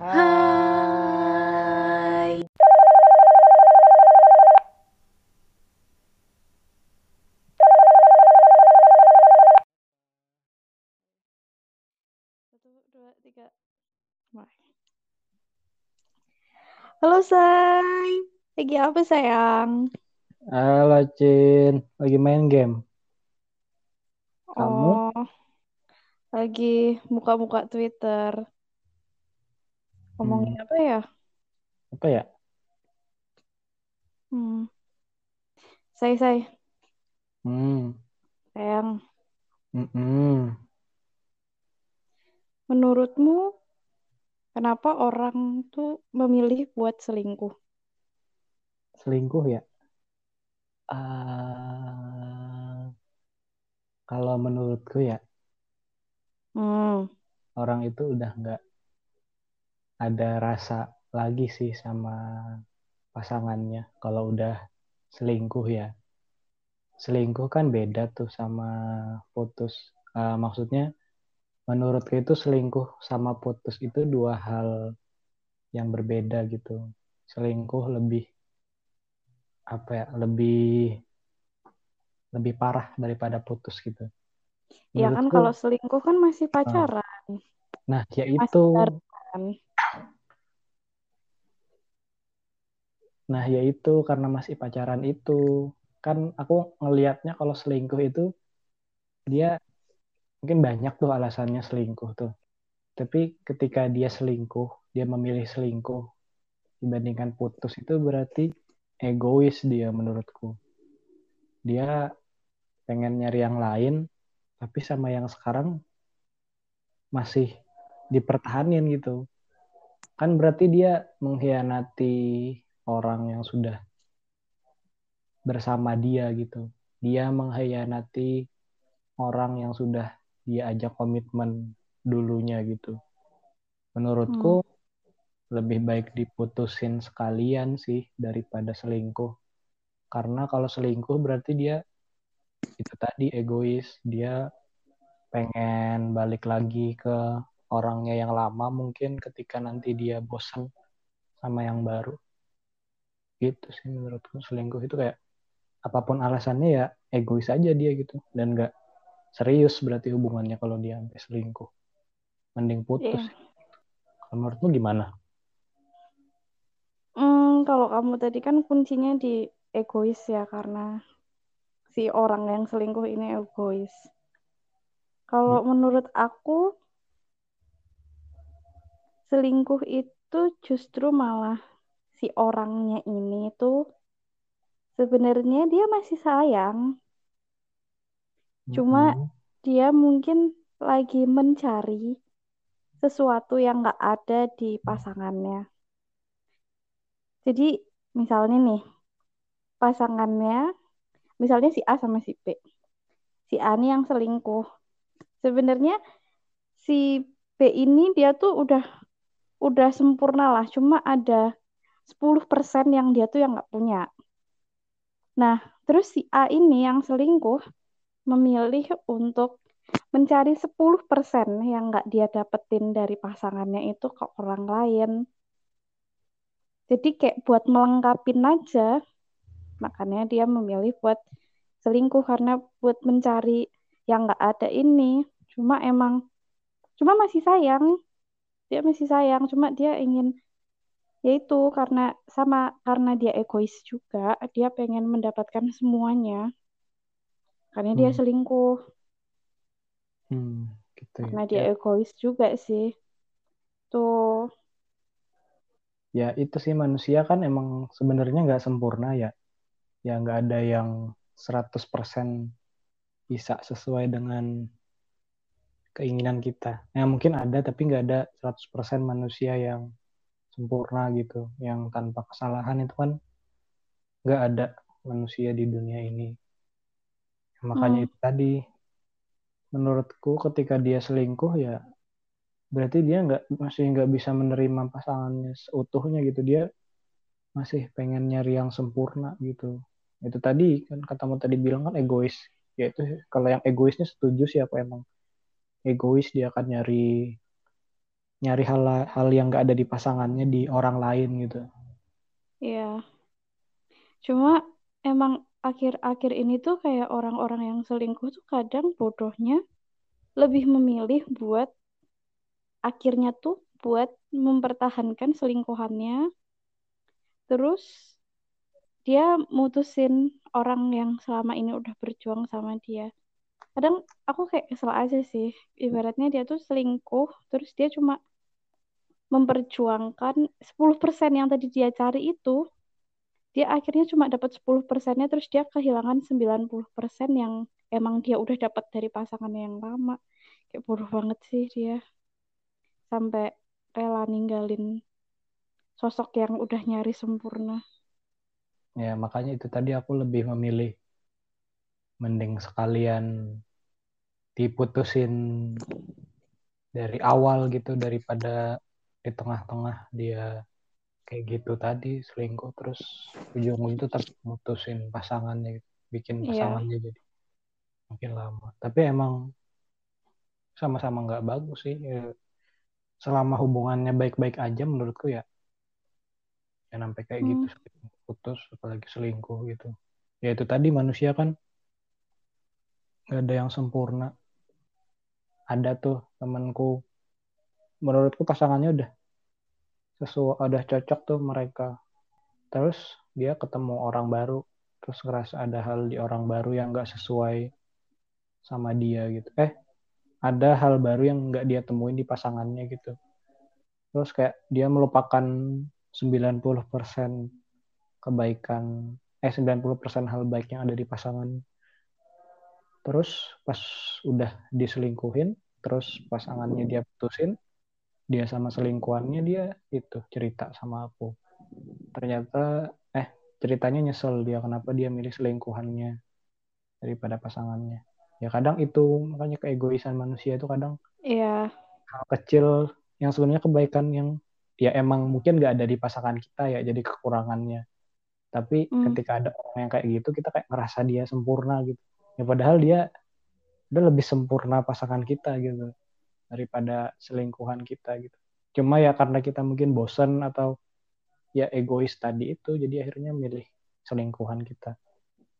Hai. Satu, dua, tiga. Mulai. Halo, Say. Lagi apa, sayang? Halo, Cin. Lagi main game. Kamu? Oh, lagi buka-buka Twitter. Ngomongin Hmm, apa ya? apa ya? Hmm. Say, say. Hmm, Sayang, mm-mm. menurutmu kenapa orang tuh memilih buat selingkuh? Selingkuh ya? Ah, kalau menurutku ya, Hmm. orang itu udah nggak ada rasa lagi sih sama pasangannya. Kalau udah selingkuh ya. Selingkuh kan beda tuh sama putus. Ah, maksudnya, menurutku itu selingkuh sama putus itu dua hal yang berbeda gitu. Selingkuh lebih apa ya lebih lebih parah daripada putus gitu Ya kan kalau selingkuh kan masih ah, pacaran, nah ya masih itu nah ya itu karena masih pacaran itu. Kan aku ngelihatnya kalau selingkuh itu dia mungkin banyak tuh alasannya selingkuh tuh. Tapi ketika dia selingkuh dia memilih selingkuh dibandingkan putus itu berarti egois dia menurutku. Dia pengen nyari yang lain tapi sama yang sekarang masih dipertahanin gitu. Kan berarti dia mengkhianati orang yang sudah bersama dia gitu. Dia mengkhianati orang yang sudah dia ajak komitmen dulunya gitu. Hmm. menurutku lebih baik diputusin sekalian sih daripada selingkuh. Karena kalau selingkuh berarti dia itu tadi egois. Dia pengen balik lagi ke orangnya yang lama mungkin ketika nanti dia bosan sama yang baru gitu sih menurutku selingkuh itu kayak apa pun alasannya ya egois aja dia gitu. Dan nggak serius berarti hubungannya kalau dia sampai selingkuh. Mending putus. Iya. Kalau menurutmu gimana? Hmm, kalau kamu tadi kan kuncinya di egois ya karena si orang yang selingkuh ini egois. Kalau menurut aku selingkuh itu justru malah si orangnya ini tuh sebenarnya dia masih sayang, cuma dia mungkin lagi mencari sesuatu yang nggak ada di pasangannya. Jadi misalnya nih pasangannya, misalnya si A sama si B. Si A ini yang selingkuh. Sebenarnya si B ini dia tuh udah udah sempurna lah, cuma ada 10% yang dia tuh yang nggak punya. Nah, terus si A ini yang selingkuh memilih untuk mencari 10% yang nggak dia dapetin dari pasangannya itu ke orang lain. Jadi kayak buat melengkapin aja, makanya dia memilih buat selingkuh karena buat mencari yang nggak ada ini. Cuma emang, cuma masih sayang, dia masih sayang, cuma dia ingin yaitu karena sama karena dia egois juga, dia pengen mendapatkan semuanya. Karena dia Hmm. selingkuh, Hmm, gitu ya. karena dia Ya, egois juga sih. Tuh, ya itu sih manusia kan emang sebenarnya nggak sempurna ya. Ya nggak ada yang 100% bisa sesuai dengan keinginan kita. Ya mungkin ada tapi nggak ada 100% manusia yang sempurna gitu. Yang tanpa kesalahan itu kan nggak ada manusia di dunia ini. Makanya hmm, itu tadi menurutku ketika dia selingkuh ya berarti dia nggak masih nggak bisa menerima pasangannya seutuhnya gitu. Dia masih pengen nyari yang sempurna gitu. Itu tadi kan katamu tadi bilang kan egois. Ya itu kalau yang egoisnya setuju sih aku emang? Egois dia akan nyari nyari hal hal yang nggak ada di pasangannya di orang lain gitu Iya. Cuma emang akhir-akhir ini tuh kayak orang-orang yang selingkuh tuh kadang bodohnya lebih memilih buat akhirnya tuh buat mempertahankan selingkuhannya. Terus dia mutusin orang yang selama ini udah berjuang sama dia. Kadang aku kayak kesel aja sih. Ibaratnya dia tuh selingkuh, terus dia cuma memperjuangkan 10% yang tadi dia cari itu, dia akhirnya cuma dapat 10 persennya, terus dia kehilangan 90% yang emang dia udah dapat dari pasangan yang lama. Kayak bodoh banget sih dia. Sampai rela ninggalin sosok yang udah nyari sempurna. ya makanya itu tadi aku lebih memilih mending sekalian diputusin dari awal gitu daripada di tengah-tengah dia kayak gitu tadi selingkuh terus ujung-ujung itu tetap mutusin pasangannya gitu. bikin Iya. pasangannya jadi makin lama tapi emang sama-sama nggak bagus sih Ya, selama hubungannya baik-baik aja menurutku ya ya sampai kayak gitu putus apalagi selingkuh gitu ya itu tadi manusia kan nggak ada yang sempurna ada tuh temanku menurutku pasangannya udah sesuai udah cocok tuh mereka. Terus dia ketemu orang baru terus ngerasa ada hal di orang baru yang nggak sesuai sama dia gitu. Eh ada hal baru yang nggak dia temuin di pasangannya gitu. Terus kayak dia melupakan 90% kebaikan eh 90% hal baik yang ada di pasangan. Terus pas udah diselingkuhin terus pasangannya dia putusin dia sama selingkuhannya dia itu cerita sama aku. Ternyata eh ceritanya nyesel dia kenapa dia milih selingkuhannya daripada pasangannya. Ya kadang itu makanya keegoisan manusia itu kadang Iya, hal kecil yang sebenarnya kebaikan yang ya emang mungkin nggak ada di pasangan kita ya jadi kekurangannya. Tapi Hmm. ketika ada orang yang kayak gitu kita kayak ngerasa dia sempurna gitu. Ya padahal dia udah lebih sempurna pasangan kita gitu daripada selingkuhan kita gitu. Cuma ya karena kita mungkin bosen atau ya egois tadi itu jadi akhirnya milih selingkuhan kita.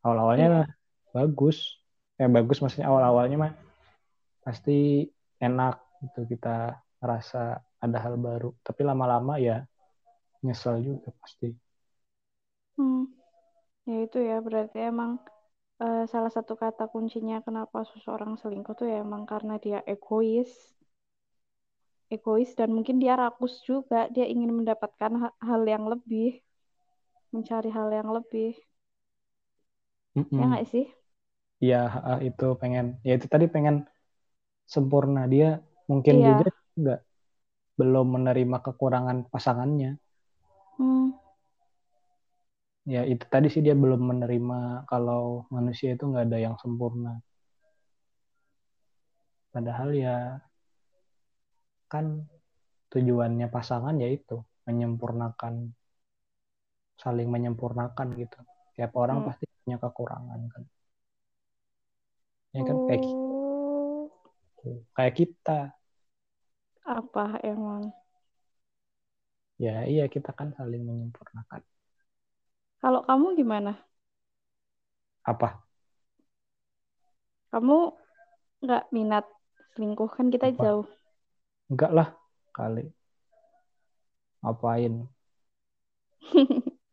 Awal-awalnya bagus. Ya bagus maksudnya awal-awalnya mah pasti enak gitu kita ngerasa ada hal baru. Tapi lama-lama ya nyesel juga pasti. Hmm. Ya itu ya berarti emang eh, salah satu kata kuncinya kenapa seseorang selingkuh tuh ya emang karena dia egois. Egois dan mungkin dia rakus juga, dia ingin mendapatkan ha- hal yang lebih, mencari hal yang lebih. Ya Mm-mm. nggak sih? ya itu pengen ya itu tadi pengen sempurna dia mungkin Iya. juga nggak belum menerima kekurangan pasangannya Hmm. ya itu tadi sih dia belum menerima kalau manusia itu nggak ada yang sempurna padahal ya kan tujuannya pasangan yaitu menyempurnakan saling menyempurnakan gitu tiap orang Hmm. pasti punya kekurangan kan ya kan kayak Oh, kayak kita apa emang? ya iya kita kan saling menyempurnakan Kalau kamu gimana? apa Kamu nggak minat selingkuh kan kita Apa? jauh. Enggak lah kali ngapain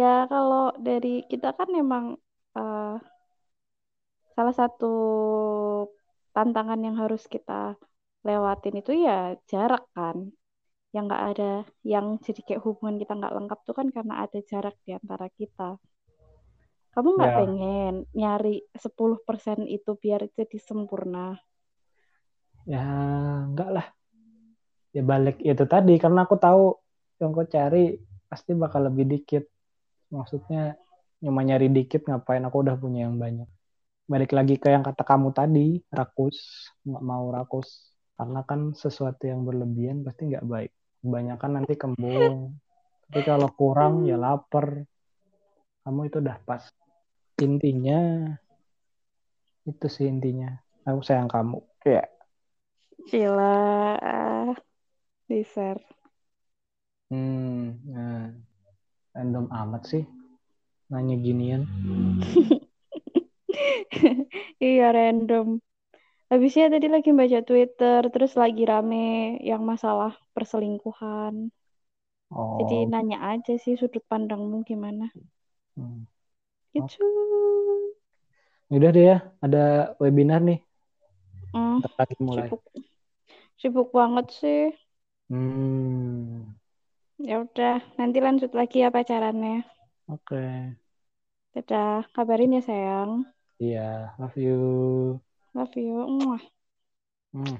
Ya kalau dari kita kan memang eh, salah satu tantangan yang harus kita lewatin itu ya jarak kan. Yang nggak ada, yang jadi kayak hubungan kita nggak lengkap tuh kan karena ada jarak di antara kita. Kamu nggak Ya. pengen nyari 10% itu biar jadi sempurna. Ya enggak lah. Ya balik itu tadi karena aku tahu yang kau cari pasti bakal lebih dikit. Maksudnya cuma nyari dikit ngapain? Aku udah punya yang banyak. Balik lagi ke yang kata kamu tadi rakus. Nggak mau rakus. Karena kan sesuatu yang berlebihan pasti nggak baik. Kebanyakan nanti kembung. Tapi kalau kurang ya lapar. Kamu itu udah pas. Intinya itu sih intinya. Aku sayang kamu. Ya Cila. ah, Di-share. Hmm, nah, random amat sih nanya ginian. Iya, random. Habisnya tadi lagi baca Twitter, terus lagi rame yang masalah perselingkuhan. Jadi Oh, nanya aja sih sudut pandangmu gimana. hmm. Gitu. udah deh ya, ada webinar nih, Hmm, lagi mulai. sibuk. Sibuk banget sih. Hmm, Ya udah, nanti lanjut lagi ya pacarannya. oke. Dadah, kabarin ya sayang. Iya, love you. Love you. Mwah. Hmm.